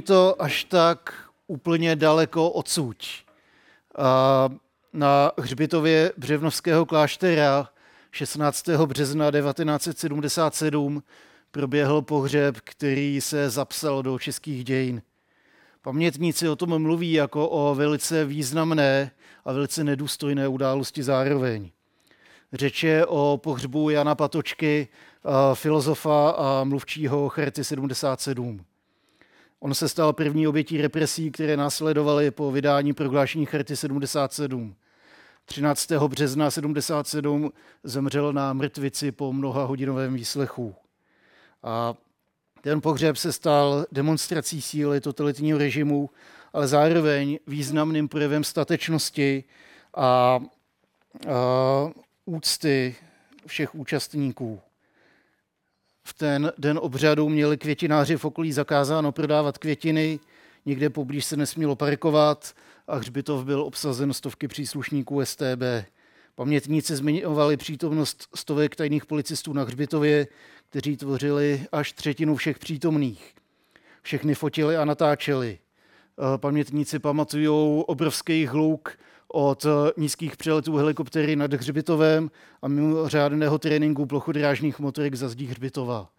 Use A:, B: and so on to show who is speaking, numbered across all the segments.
A: to až tak úplně daleko odsud. Na hřbitově Břevnovského kláštera 16. března 1977 proběhl pohřeb, který se zapsal do českých dějin. Pamětníci o tom mluví jako o velice významné a velice nedůstojné události zároveň. Řeče o pohřbu Jana Patočky, filozofa a mluvčího Charty 77. On se stal první obětí represí, které následovaly po vydání prohlášení Charty 77. 13. března 77 zemřel na mrtvici po mnoha hodinovém výslechu. A ten pohřeb se stal demonstrací síly totalitního režimu, ale zároveň významným projevem statečnosti a, a úcty všech účastníků. V ten den obřadu měli květináři v okolí zakázáno prodávat květiny, nikde poblíž se nesmělo parkovat a hřbitov byl obsazen stovky příslušníků STB. Pamětníci zmiňovali přítomnost stovek tajných policistů na hřbitově, kteří tvořili až třetinu všech přítomných. Všechny fotili a natáčeli. Pamětníci pamatují obrovský hluk od nízkých přeletů helikoptery nad hřbitovem a mimořádného tréninku plochodrážních motorek za zdí hřbitova.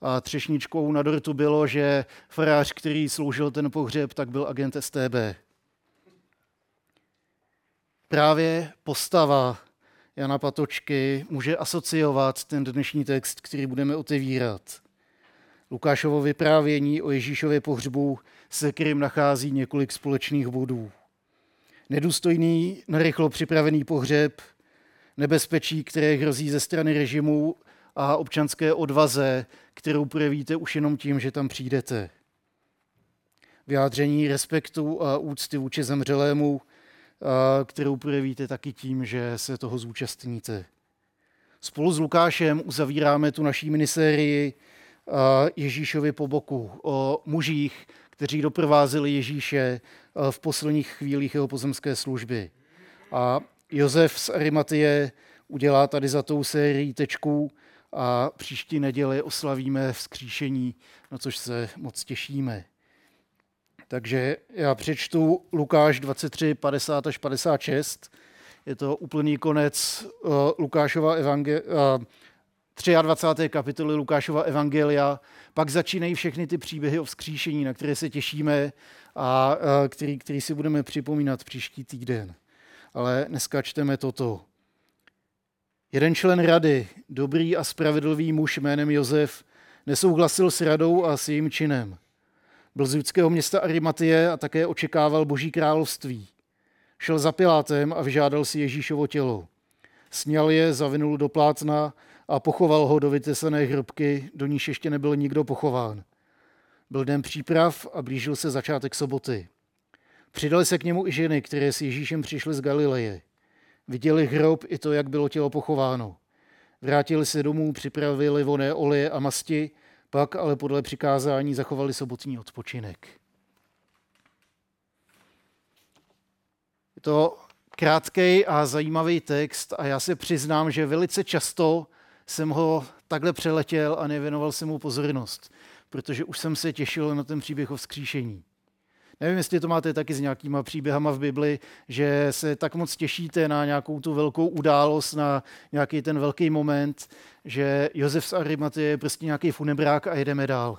A: A třešničkou na dortu bylo, že farář, který sloužil ten pohřeb, tak byl agent STB. Právě postava Jana Patočky může asociovat ten dnešní text, který budeme otevírat. Lukášovo vyprávění o Ježíšově pohřbu, se kterým nachází několik společných bodů. Nedůstojný, narychlo připravený pohřeb, nebezpečí, které hrozí ze strany režimu a občanské odvaze, kterou projevíte už jenom tím, že tam přijdete. Vyjádření respektu a úcty vůči zemřelému, kterou projevíte taky tím, že se toho zúčastníte. Spolu s Lukášem uzavíráme tu naší minisérii Ježíšovi po boku o mužích, kteří doprovázeli Ježíše v posledních chvílích jeho pozemské služby. A Josef z Arimatie udělá tady za tou sérií tečku a příští neděli oslavíme vzkříšení, na což se moc těšíme. Takže já přečtu Lukáš 23, 50 až 56. Je to úplný konec uh, Lukášova evangel, uh, 23. kapitoly Lukášova evangelia. Pak začínají všechny ty příběhy o vzkříšení, na které se těšíme a uh, který, který si budeme připomínat příští týden. Ale dneska čteme toto. Jeden člen rady, dobrý a spravedlivý muž jménem Josef, nesouhlasil s radou a s jejím činem – byl z judského města Arimatie a také očekával boží království. Šel za Pilátem a vyžádal si Ježíšovo tělo. Sněl je, zavinul do plátna a pochoval ho do vytesané hrobky, do níž ještě nebyl nikdo pochován. Byl den příprav a blížil se začátek soboty. Přidali se k němu i ženy, které s Ježíšem přišly z Galileje. Viděli hrob i to, jak bylo tělo pochováno. Vrátili se domů, připravili voné oleje a masti pak ale podle přikázání zachovali sobotní odpočinek. Je to krátký a zajímavý text a já se přiznám, že velice často jsem ho takhle přeletěl a nevěnoval jsem mu pozornost, protože už jsem se těšil na ten příběh o vzkříšení. Nevím, jestli to máte taky s nějakýma příběhama v Bibli, že se tak moc těšíte na nějakou tu velkou událost, na nějaký ten velký moment, že Josef z Arimaty je prostě nějaký funebrák a jedeme dál.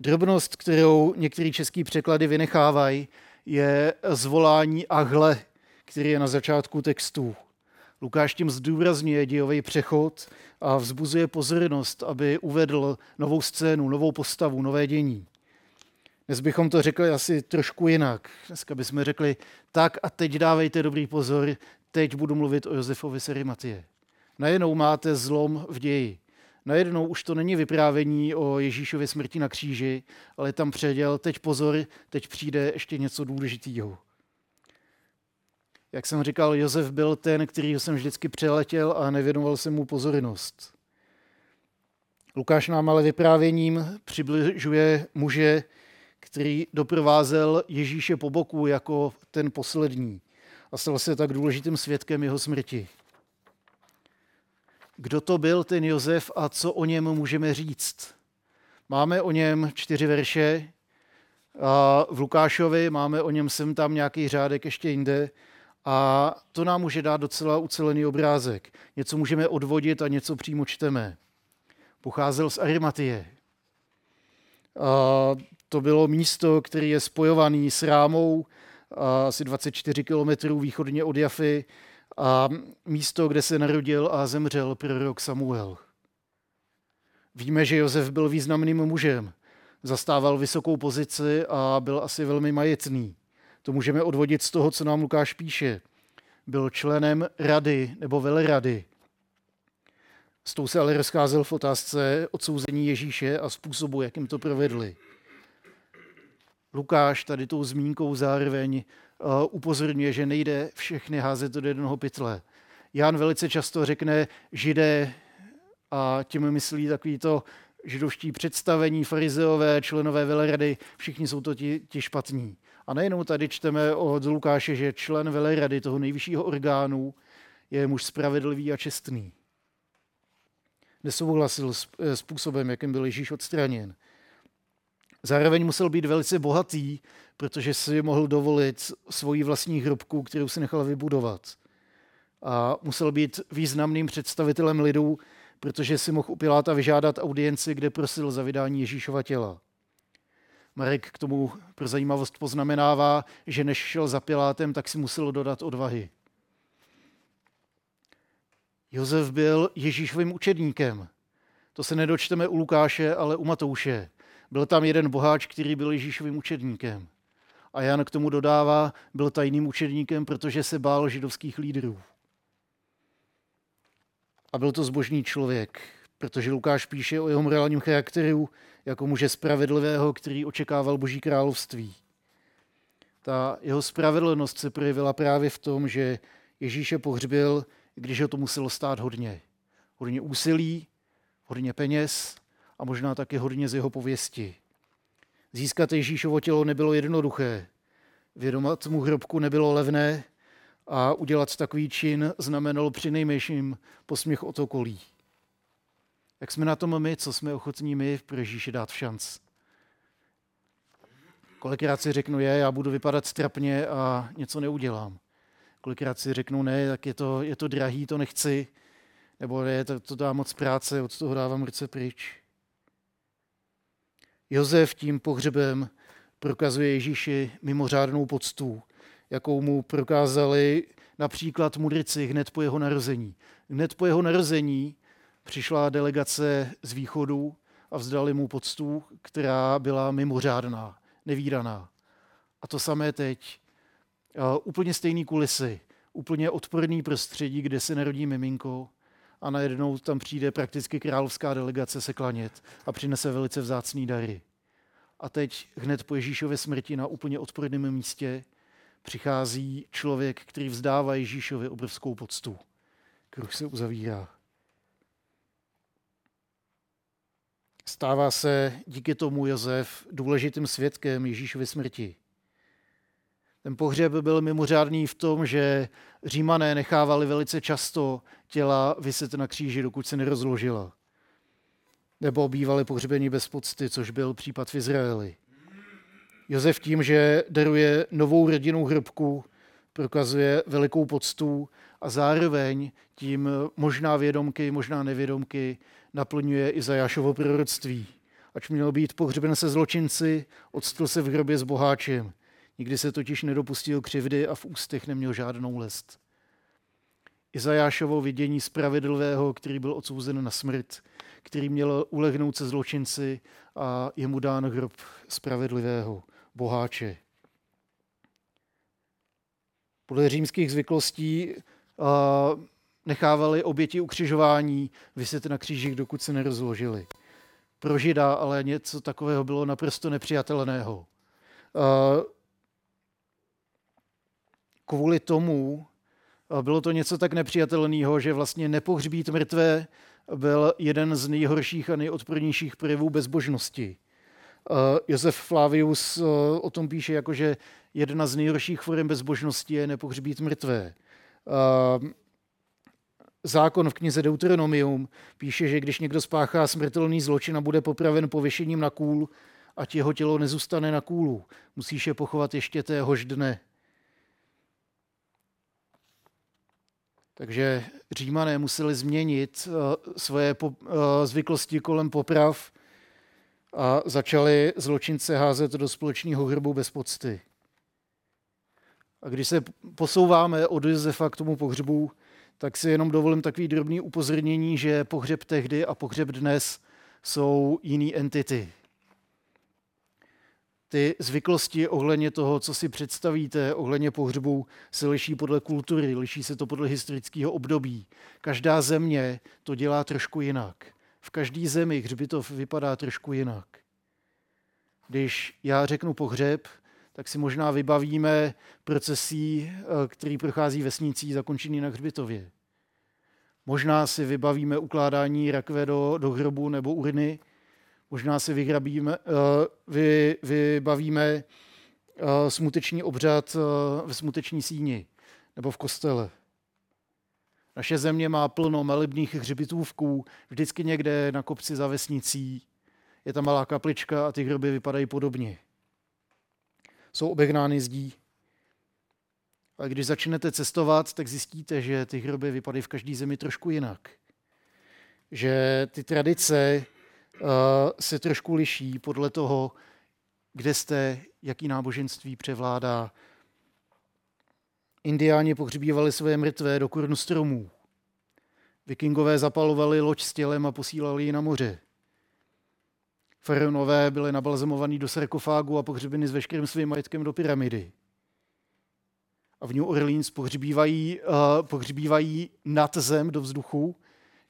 A: Drobnost, kterou některý český překlady vynechávají, je zvolání ahle, který je na začátku textu. Lukáš tím zdůrazňuje dějový přechod a vzbuzuje pozornost, aby uvedl novou scénu, novou postavu, nové dění. Dnes bychom to řekli asi trošku jinak. Dneska bychom řekli, tak a teď dávejte dobrý pozor, teď budu mluvit o Josefovi Serimatie. Najednou máte zlom v ději. Najednou už to není vyprávění o Ježíšově smrti na kříži, ale tam předěl, teď pozor, teď přijde ještě něco důležitého. Jak jsem říkal, Josef byl ten, který jsem vždycky přeletěl a nevěnoval jsem mu pozornost. Lukáš nám ale vyprávěním přibližuje muže, který doprovázel Ježíše po boku jako ten poslední a stal se tak důležitým svědkem jeho smrti. Kdo to byl ten Josef a co o něm můžeme říct? Máme o něm čtyři verše, a v Lukášovi máme o něm sem tam nějaký řádek ještě jinde a to nám může dát docela ucelený obrázek. Něco můžeme odvodit a něco přímo čteme. Pocházel z Arimatie. A to bylo místo, které je spojované s Rámou, asi 24 km východně od Jafy, a místo, kde se narodil a zemřel prorok Samuel. Víme, že Josef byl významným mužem, zastával vysokou pozici a byl asi velmi majetný. To můžeme odvodit z toho, co nám Lukáš píše. Byl členem rady nebo velerady. S tou se ale rozcházel v otázce odsouzení Ježíše a způsobu, jakým to provedli. Lukáš tady tou zmínkou zároveň uh, upozorňuje, že nejde všechny házet do jednoho pytle. Jan velice často řekne židé a tím myslí takový to židovští představení, farizeové, členové velerady, všichni jsou to ti, ti špatní. A nejenom tady čteme od Lukáše, že člen velerady, toho nejvyššího orgánu, je muž spravedlivý a čestný. Nesouhlasil s způsobem, jakým byl Ježíš odstraněn. Zároveň musel být velice bohatý, protože si mohl dovolit svoji vlastní hrobku, kterou si nechal vybudovat. A musel být významným představitelem lidu, protože si mohl u Piláta vyžádat audienci, kde prosil za vydání Ježíšova těla. Marek k tomu pro zajímavost poznamenává, že než šel za Pilátem, tak si musel dodat odvahy. Josef byl Ježíšovým učedníkem. To se nedočteme u Lukáše, ale u Matouše. Byl tam jeden boháč, který byl Ježíšovým učedníkem. A Jan k tomu dodává, byl tajným učedníkem, protože se bál židovských lídrů. A byl to zbožný člověk, protože Lukáš píše o jeho morálním charakteru jako muže spravedlivého, který očekával boží království. Ta jeho spravedlnost se projevila právě v tom, že Ježíše pohřbil, když ho to muselo stát hodně. Hodně úsilí, hodně peněz a možná taky hodně z jeho pověsti. Získat Ježíšovo tělo nebylo jednoduché. Vědomat mu hrobku nebylo levné a udělat takový čin znamenalo při nejmenším posměch od okolí. Jak jsme na tom my, co jsme ochotní my pro Ježíše dát v šanc? Kolikrát si řeknu, je, já budu vypadat strapně a něco neudělám. Kolikrát si řeknu, ne, tak je to, je to drahý, to nechci, nebo ne, to, to dá moc práce, od toho dávám ruce pryč. Josef tím pohřebem prokazuje Ježíši mimořádnou poctu, jakou mu prokázali například mudrici hned po jeho narození. Hned po jeho narození přišla delegace z východu a vzdali mu poctu, která byla mimořádná, nevýdaná. A to samé teď. Úplně stejný kulisy, úplně odporný prostředí, kde se narodí miminko a najednou tam přijde prakticky královská delegace se klanět a přinese velice vzácný dary. A teď hned po Ježíšově smrti na úplně odporném místě přichází člověk, který vzdává Ježíšovi obrovskou poctu. Kruh se uzavírá. Stává se díky tomu Josef důležitým svědkem Ježíšovy smrti. Ten pohřeb byl mimořádný v tom, že římané nechávali velice často těla vyset na kříži, dokud se nerozložila. Nebo bývali pohřbeni bez pocty, což byl případ v Izraeli. Josef tím, že daruje novou rodinnou hrbku, prokazuje velikou poctu a zároveň tím možná vědomky, možná nevědomky naplňuje i Zajášovo proroctví. Ač měl být pohřben se zločinci, odstl se v hrobě s boháčem. Nikdy se totiž nedopustil křivdy a v ústech neměl žádnou lest. Izajášovo vidění spravedlivého, který byl odsouzen na smrt, který měl ulehnout se zločinci a je mu dán hrob spravedlivého boháče. Podle římských zvyklostí nechávali oběti ukřižování vyset na křížích, dokud se nerozložili. Pro žida ale něco takového bylo naprosto nepřijatelného. Kvůli tomu bylo to něco tak nepřijatelného, že vlastně nepohřbít mrtvé byl jeden z nejhorších a nejodpornějších projevů bezbožnosti. Josef Flavius o tom píše, jako že jedna z nejhorších forem bezbožnosti je nepohřbít mrtvé. Zákon v knize Deuteronomium píše, že když někdo spáchá smrtelný zločin a bude popraven pověšením na kůl, ať jeho tělo nezůstane na kůlu, musíš je pochovat ještě téhož dne. Takže římané museli změnit uh, svoje po, uh, zvyklosti kolem poprav a začali zločince házet do společného hrbu bez pocty. A když se posouváme od Josefa k tomu pohřbu, tak si jenom dovolím takový drobný upozornění, že pohřeb tehdy a pohřeb dnes jsou jiný entity. Ty zvyklosti ohledně toho, co si představíte ohledně pohřbu, se liší podle kultury, liší se to podle historického období. Každá země to dělá trošku jinak. V každé zemi hřbitov vypadá trošku jinak. Když já řeknu pohřeb, tak si možná vybavíme procesí, eh, který prochází vesnicí, zakončený na hřbitově. Možná si vybavíme ukládání rakve do, do hrobu nebo urny. Možná si vyhrabíme, uh, vy, vybavíme uh, smuteční obřad ve smuteční síni nebo v kostele. Naše země má plno malebných hřbitůvků, vždycky někde na kopci za vesnicí. Je tam malá kaplička a ty hroby vypadají podobně jsou obehnány zdí. A když začnete cestovat, tak zjistíte, že ty hroby vypadají v každé zemi trošku jinak. Že ty tradice uh, se trošku liší podle toho, kde jste, jaký náboženství převládá. Indiáni pohřbívali své mrtvé do korun stromů. Vikingové zapalovali loď s tělem a posílali ji na moře. Faraonové byli nabalzamovaní do sarkofágu a pohřebeny s veškerým svým majetkem do pyramidy. A v New Orleans pohřbívají, uh, pohřbívají nad zem do vzduchu.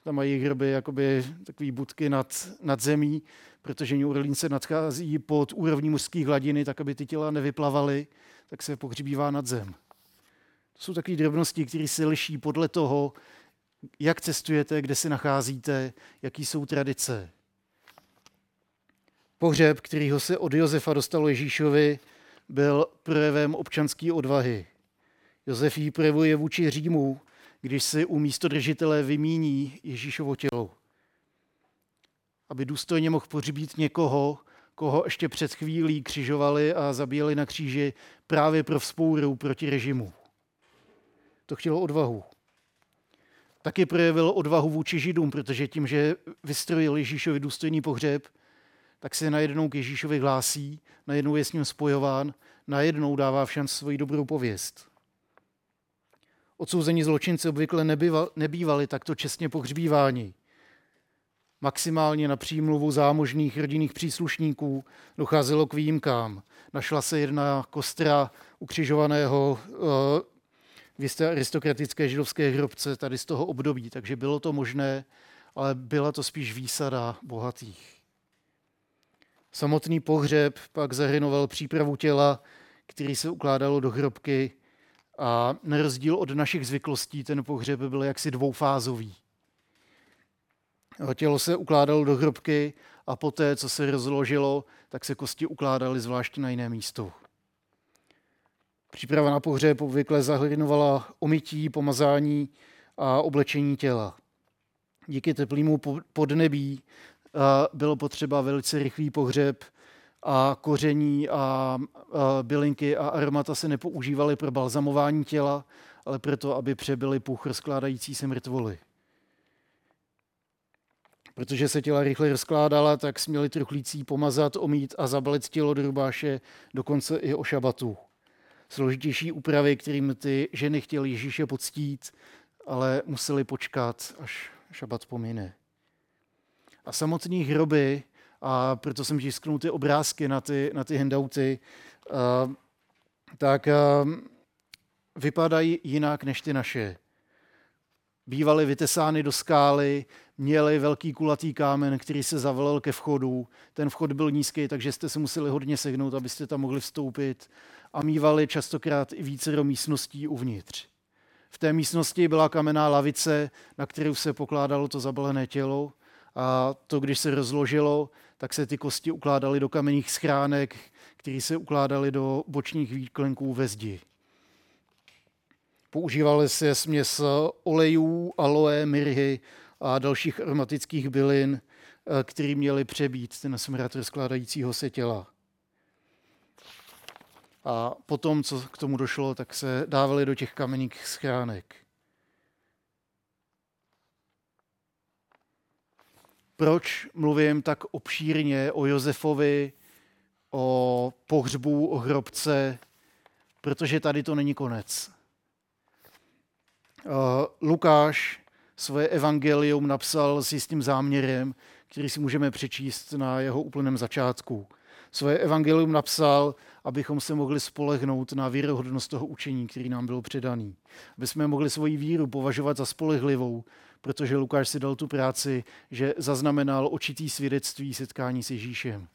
A: Tam mají hroby jakoby takové budky nad, nad zemí, protože New Orleans se nadchází pod úrovní mořské hladiny, tak aby ty těla nevyplavaly, tak se pohřbívá nad zem. To jsou takové drobnosti, které se liší podle toho, jak cestujete, kde se nacházíte, jaký jsou tradice. Pohřeb, kterýho se od Josefa dostalo Ježíšovi, byl projevem občanské odvahy. Josef ji projevuje vůči Římu, když si u místodržitele vymíní Ježíšovo tělo. Aby důstojně mohl pohřbít někoho, koho ještě před chvílí křižovali a zabíjeli na kříži právě pro vzpouru proti režimu. To chtělo odvahu. Taky projevil odvahu vůči Židům, protože tím, že vystrojil Ježíšovi důstojný pohřeb, tak se najednou k Ježíšovi hlásí, najednou je s ním spojován, najednou dává všem svoji dobrou pověst. Odsouzení zločinci obvykle nebývali takto čestně pohřbíváni. Maximálně na přímluvu zámožných rodinných příslušníků docházelo k výjimkám. Našla se jedna kostra ukřižovaného uh, v jisté aristokratické židovské hrobce tady z toho období, takže bylo to možné, ale byla to spíš výsada bohatých. Samotný pohřeb pak zahrnoval přípravu těla, který se ukládalo do hrobky a na rozdíl od našich zvyklostí ten pohřeb byl jaksi dvoufázový. Tělo se ukládalo do hrobky a poté, co se rozložilo, tak se kosti ukládaly zvlášť na jiné místo. Příprava na pohřeb obvykle zahrnovala omytí, pomazání a oblečení těla. Díky teplému podnebí bylo potřeba velice rychlý pohřeb a koření a bylinky a aromata se nepoužívaly pro balzamování těla, ale proto, aby přebyly puch rozkládající se mrtvoly. Protože se těla rychle rozkládala, tak směli truchlící pomazat, omít a zabalit tělo do rubáše dokonce i o šabatu. Složitější úpravy, kterým ty ženy chtěly Ježíše poctít, ale museli počkat, až šabat pomine a samotné hroby, a proto jsem tisknul ty obrázky na ty, na ty handouty, uh, tak uh, vypadají jinak než ty naše. Bývaly vytesány do skály, měly velký kulatý kámen, který se zavolil ke vchodu. Ten vchod byl nízký, takže jste se museli hodně sehnout, abyste tam mohli vstoupit. A mývali častokrát i více do místností uvnitř. V té místnosti byla kamenná lavice, na kterou se pokládalo to zabalené tělo a to, když se rozložilo, tak se ty kosti ukládaly do kamenných schránek, které se ukládaly do bočních výklenků ve zdi. Používaly se směs olejů, aloe, mirhy a dalších aromatických bylin, který měly přebít ten smrad rozkládajícího se těla. A potom, co k tomu došlo, tak se dávaly do těch kamenných schránek. Proč mluvím tak obšírně o Josefovi, o pohřbu, o hrobce? Protože tady to není konec. Lukáš svoje evangelium napsal s jistým záměrem, který si můžeme přečíst na jeho úplném začátku. Svoje evangelium napsal, abychom se mohli spolehnout na věrohodnost toho učení, který nám bylo předaný. Aby jsme mohli svoji víru považovat za spolehlivou, protože Lukáš si dal tu práci, že zaznamenal očitý svědectví setkání s Ježíšem.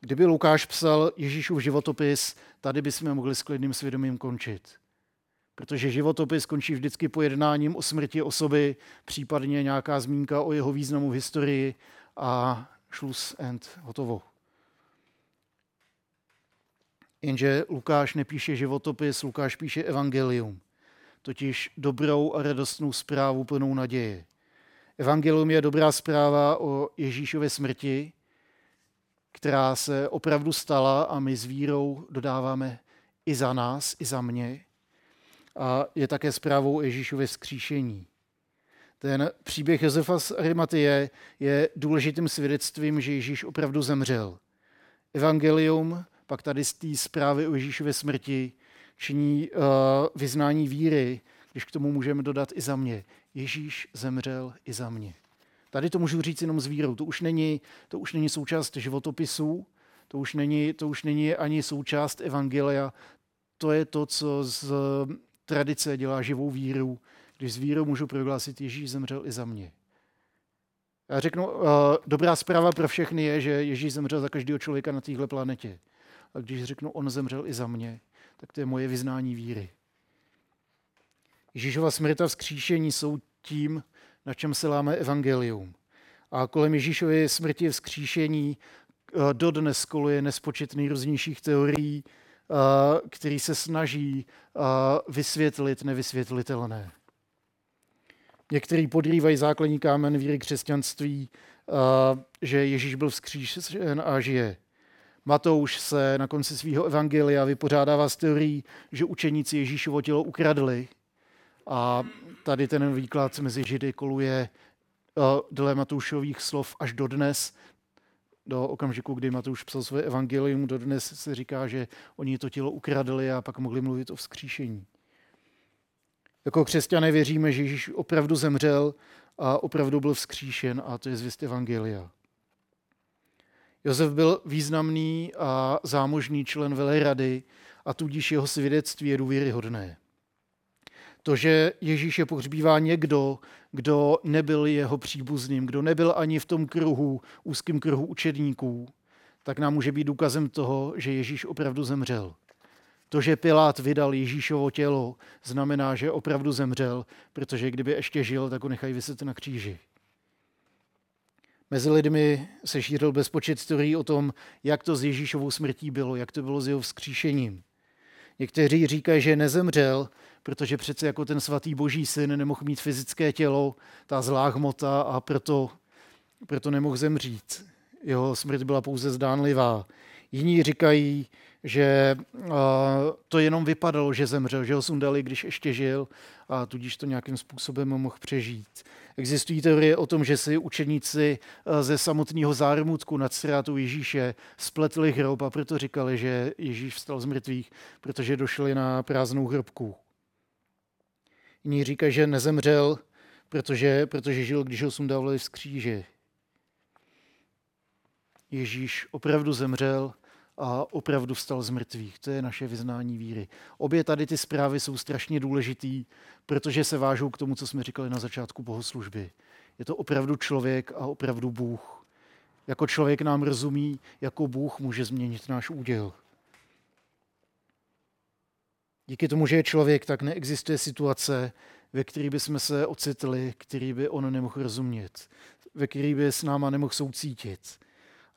A: Kdyby Lukáš psal Ježíšův životopis, tady bychom mohli s klidným svědomím končit. Protože životopis končí vždycky pojednáním o smrti osoby, případně nějaká zmínka o jeho významu v historii a šlus end, hotovo. Jenže Lukáš nepíše životopis, Lukáš píše evangelium, totiž dobrou a radostnou zprávu plnou naděje. Evangelium je dobrá zpráva o Ježíšově smrti, která se opravdu stala a my s vírou dodáváme i za nás, i za mě. A je také zprávou o Ježíšově vzkříšení. Ten příběh Josefa z Arimatie je důležitým svědectvím, že Ježíš opravdu zemřel. Evangelium pak tady z té zprávy o Ježíšově smrti činí uh, vyznání víry, když k tomu můžeme dodat i za mě. Ježíš zemřel i za mě. Tady to můžu říct jenom s vírou. To už není, to už není součást životopisů, to už, není, to už není ani součást evangelia. To je to, co z tradice dělá živou víru, když s vírou můžu prohlásit, Ježíš zemřel i za mě. Já řeknu, uh, dobrá zpráva pro všechny je, že Ježíš zemřel za každého člověka na téhle planetě. A když řeknu, on zemřel i za mě, tak to je moje vyznání víry. Ježíšova smrt a vzkříšení jsou tím, na čem se láme evangelium. A kolem Ježíšovy smrti a vzkříšení eh, dodnes koluje nespočetný různějších teorií, eh, který se snaží eh, vysvětlit nevysvětlitelné. Někteří podrývají základní kámen víry křesťanství, že Ježíš byl vzkříšen a žije. Matouš se na konci svého evangelia vypořádává s teorií, že učeníci Ježíšovo tělo ukradli. A tady ten výklad mezi Židy koluje uh, dle Matoušových slov až do dnes, do okamžiku, kdy Matouš psal své evangelium, do dnes se říká, že oni to tělo ukradli a pak mohli mluvit o vzkříšení. Jako křesťané věříme, že Ježíš opravdu zemřel a opravdu byl vzkříšen a to je zvěst evangelia. Josef byl významný a zámožný člen velerady a tudíž jeho svědectví je důvěryhodné. To, že Ježíše pohřbívá někdo, kdo nebyl jeho příbuzným, kdo nebyl ani v tom kruhu, úzkém kruhu učedníků, tak nám může být důkazem toho, že Ježíš opravdu zemřel. To, že Pilát vydal Ježíšovo tělo, znamená, že opravdu zemřel, protože kdyby ještě žil, tak ho nechají vyset na kříži. Mezi lidmi se šířil bezpočet teorií o tom, jak to s Ježíšovou smrtí bylo, jak to bylo s jeho vzkříšením. Někteří říkají, že nezemřel, protože přece jako ten svatý boží syn nemohl mít fyzické tělo, ta zlá hmota a proto, proto nemohl zemřít. Jeho smrt byla pouze zdánlivá. Jiní říkají, že to jenom vypadalo, že zemřel, že ho sundali, když ještě žil a tudíž to nějakým způsobem mohl přežít. Existují teorie o tom, že si učeníci ze samotného zármutku nad ztrátou Ježíše spletli hrob a proto říkali, že Ježíš vstal z mrtvých, protože došli na prázdnou hrobku. Jiní říkají, že nezemřel, protože, protože žil, když ho sundávali z kříže. Ježíš opravdu zemřel a opravdu vstal z mrtvých. To je naše vyznání víry. Obě tady ty zprávy jsou strašně důležitý, protože se vážou k tomu, co jsme říkali na začátku bohoslužby. Je to opravdu člověk a opravdu Bůh. Jako člověk nám rozumí, jako Bůh může změnit náš úděl. Díky tomu, že je člověk, tak neexistuje situace, ve které bychom se ocitli, který by on nemohl rozumět, ve který by s náma nemohl soucítit.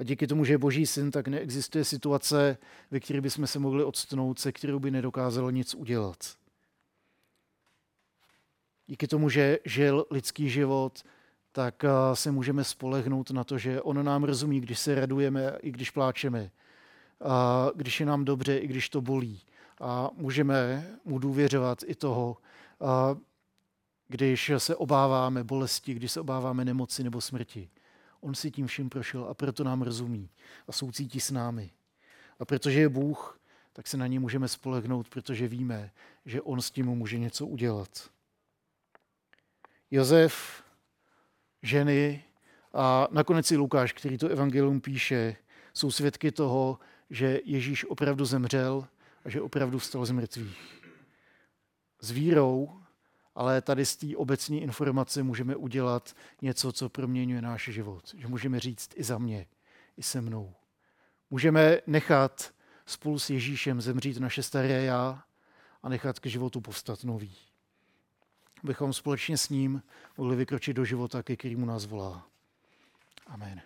A: A díky tomu, že je Boží syn, tak neexistuje situace, ve které bychom se mohli odstnout, se kterou by nedokázal nic udělat. díky tomu, že žil lidský život, tak se můžeme spolehnout na to, že on nám rozumí, když se radujeme i když pláčeme, a když je nám dobře, i když to bolí. A můžeme mu důvěřovat i toho, a když se obáváme bolesti, když se obáváme nemoci nebo smrti. On si tím vším prošel a proto nám rozumí a soucítí s námi. A protože je Bůh, tak se na ně můžeme spolehnout, protože víme, že on s tím může něco udělat. Josef, ženy a nakonec i Lukáš, který to evangelium píše, jsou svědky toho, že Ježíš opravdu zemřel a že opravdu vstal z mrtvých. S vírou, ale tady z té obecné informace můžeme udělat něco, co proměňuje náš život. Že můžeme říct i za mě, i se mnou. Můžeme nechat spolu s Ježíšem zemřít naše staré já a nechat k životu povstat nový. Abychom společně s ním mohli vykročit do života, ke kterému nás volá. Amen.